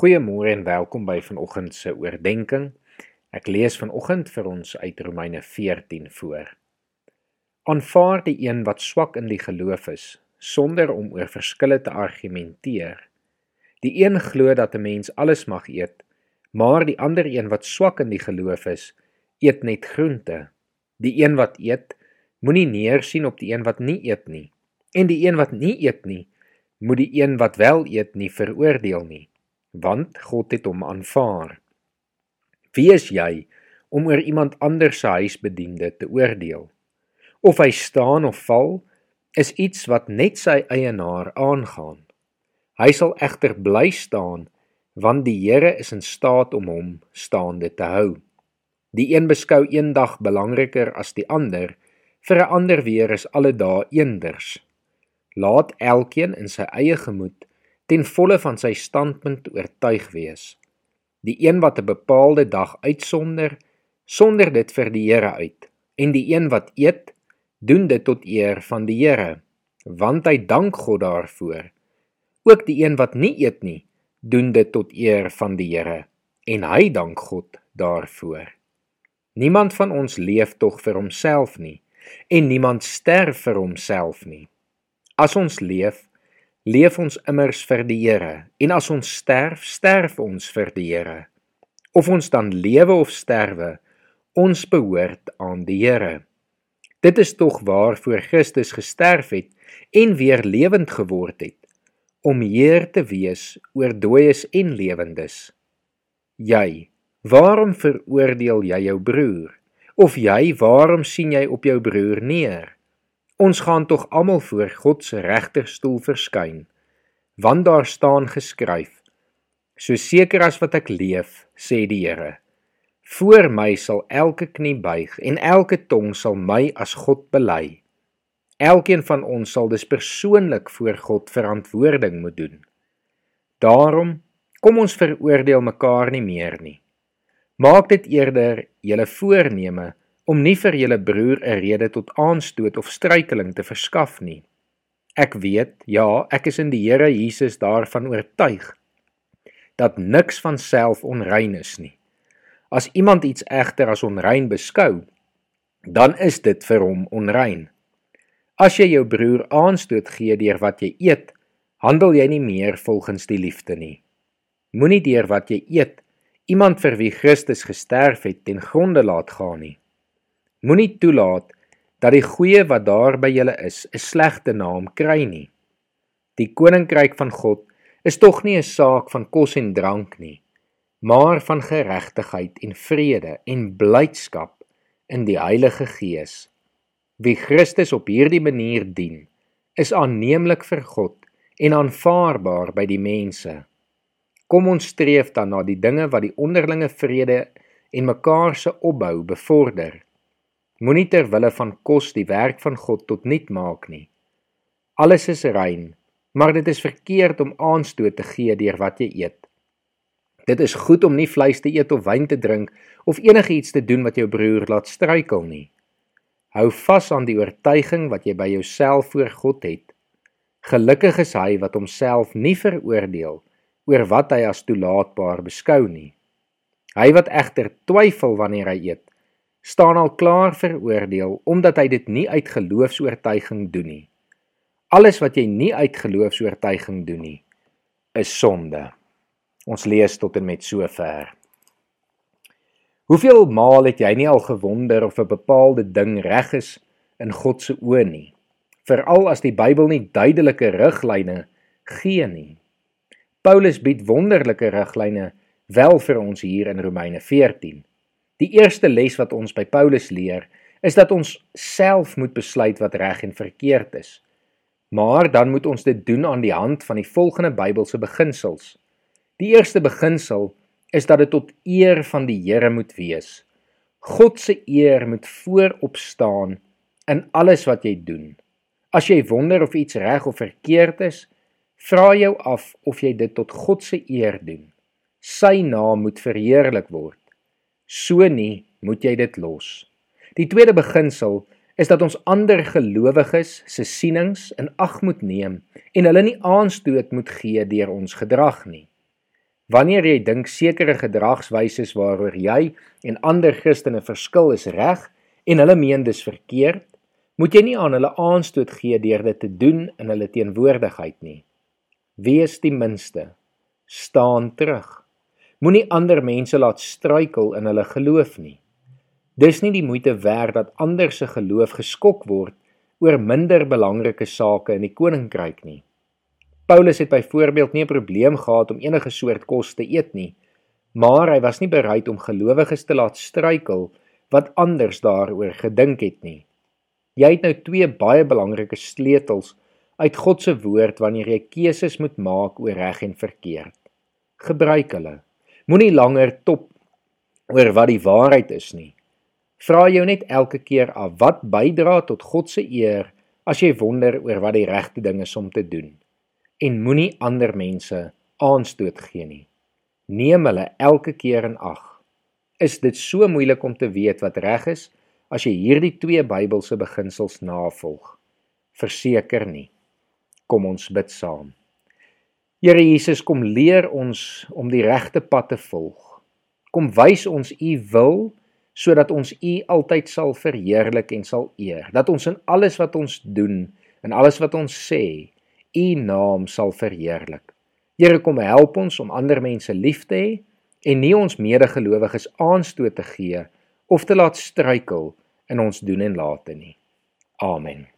Goeiemôre en welkom by vanoggend se oordeenking. Ek lees vanoggend vir ons uit Romeine 14 voor. Aanvaar die een wat swak in die geloof is, sonder om oor verskille te argumenteer. Die een glo dat 'n mens alles mag eet, maar die ander een wat swak in die geloof is, eet net groente. Die een wat eet, moenie neersien op die een wat nie eet nie, en die een wat nie eet nie, moet die een wat wel eet nie veroordeel nie want God het hom aanvaar. Wie is jy om oor iemand anders se huisbediende te oordeel? Of hy staan of val, is iets wat net sy eienaar aangaan. Hy sal egter bly staan, want die Here is in staat om hom staande te hou. Die een beskou een dag belangriker as die ander, vir 'n ander weer is alle dae eenders. Laat elkeen in sy eie gemoed ten volle van sy standpunt oortuig wees. Die een wat 'n bepaalde dag uitsonder, sonder dit vir die Here uit, en die een wat eet, doen dit tot eer van die Here, want hy dank God daarvoor. Ook die een wat nie eet nie, doen dit tot eer van die Here, en hy dank God daarvoor. Niemand van ons leef tog vir homself nie, en niemand sterf vir homself nie. As ons leef, leef ons immers vir die Here en as ons sterf, sterf ons vir die Here. Of ons dan lewe of sterwe, ons behoort aan die Here. Dit is tog waarvoor Christus gesterf het en weer lewend geword het, om Heer te wees oor dooies en lewendes. Jy, waarom veroordeel jy jou broer? Of jy, waarom sien jy op jou broer neer? Ons gaan tog almal voor God se regterstoel verskyn. Want daar staan geskryf: So seker as wat ek leef, sê die Here, voor my sal elke knie buig en elke tong sal my as God bely. Elkeen van ons sal dus persoonlik voor God verantwoording moet doen. Daarom kom ons veroordeel mekaar nie meer nie. Maak dit eerder julle voorneme om nie vir julle broer 'n rede tot aanstoot of struikeling te verskaf nie. Ek weet, ja, ek is in die Here Jesus daarvan oortuig dat niks van self onrein is nie. As iemand iets egter as onrein beskou, dan is dit vir hom onrein. As jy jou broer aanstoot gee deur wat jy eet, handel jy nie meer volgens die liefde nie. Moenie deur wat jy eet iemand vir wie Christus gesterf het ten gronde laat gaan nie. Moenie toelaat dat die goeie wat daar by julle is 'n slegte naam kry nie. Die koninkryk van God is tog nie 'n saak van kos en drank nie, maar van geregtigheid en vrede en blydskap in die Heilige Gees. Wie Christus op hierdie manier dien, is aanneemlik vir God en aanvaarbaar by die mense. Kom ons streef dan na die dinge wat die onderlinge vrede en mekaar se opbou bevorder. Moenie ter wille van kos die werk van God tot nut maak nie. Alles is rein, maar dit is verkeerd om aanstoot te gee deur wat jy eet. Dit is goed om nie vleis te eet of wyn te drink of enigiets te doen wat jou broer laat struikel nie. Hou vas aan die oortuiging wat jy by jouself voor God het. Gelukkig is hy wat homself nie veroordeel oor wat hy as toelaatbaar beskou nie. Hy wat egter twyfel wanneer hy eet, staan al klaar veroordeel omdat hy dit nie uit geloofs-oortuiging doen nie. Alles wat jy nie uit geloofs-oortuiging doen nie, is sonde. Ons lees tot en met sover. Hoeveel maal het jy nie al gewonder of 'n bepaalde ding reg is in God se oë nie? Veral as die Bybel nie duidelike riglyne gee nie. Paulus bied wonderlike riglyne wel vir ons hier in Romeine 14. Die eerste les wat ons by Paulus leer, is dat ons self moet besluit wat reg en verkeerd is. Maar dan moet ons dit doen aan die hand van die volgende Bybelse beginsels. Die eerste beginsel is dat dit tot eer van die Here moet wees. God se eer moet voorop staan in alles wat jy doen. As jy wonder of iets reg of verkeerd is, vra jou af of jy dit tot God se eer doen. Sy naam moet verheerlik word. So nie, moet jy dit los. Die tweede beginsel is dat ons ander gelowiges se sienings in ag moet neem en hulle nie aanstoot moet gee deur ons gedrag nie. Wanneer jy dink sekere gedragswyses waaroor jy en ander Christene verskil is reg en hulle meen dis verkeerd, moet jy nie aan hulle aanstoot gee deur dit te doen in hulle teenwoordigheid nie. Wees die minste. Staan terug. Moenie ander mense laat struikel in hulle geloof nie. Dis nie die moeite werd dat ander se geloof geskok word oor minder belangrike sake in die koninkryk nie. Paulus het byvoorbeeld nie 'n probleem gehad om enige soort kos te eet nie, maar hy was nie bereid om gelowiges te laat struikel wat anders daaroor gedink het nie. Jy het nou twee baie belangrike sleutels uit God se woord wanneer jy keuses moet maak oor reg en verkeerd. Gebruik hulle. Moenie langer top oor wat die waarheid is nie. Vra jou net elke keer af wat bydra tot God se eer as jy wonder oor wat die regte ding is om te doen en moenie ander mense aanstoot gee nie. Neem hulle elke keer in ag. Is dit so moeilik om te weet wat reg is as jy hierdie twee Bybelse beginsels navolg? Verseker nie. Kom ons bid saam. Here Jesus, kom leer ons om die regte pad te volg. Kom wys ons u wil sodat ons u altyd sal verheerlik en sal eer. Dat ons in alles wat ons doen en alles wat ons sê U naam sal verheerlik. Here kom help ons om ander mense lief te hê en nie ons medegelowiges aanstoot te gee of te laat struikel in ons doen en late nie. Amen.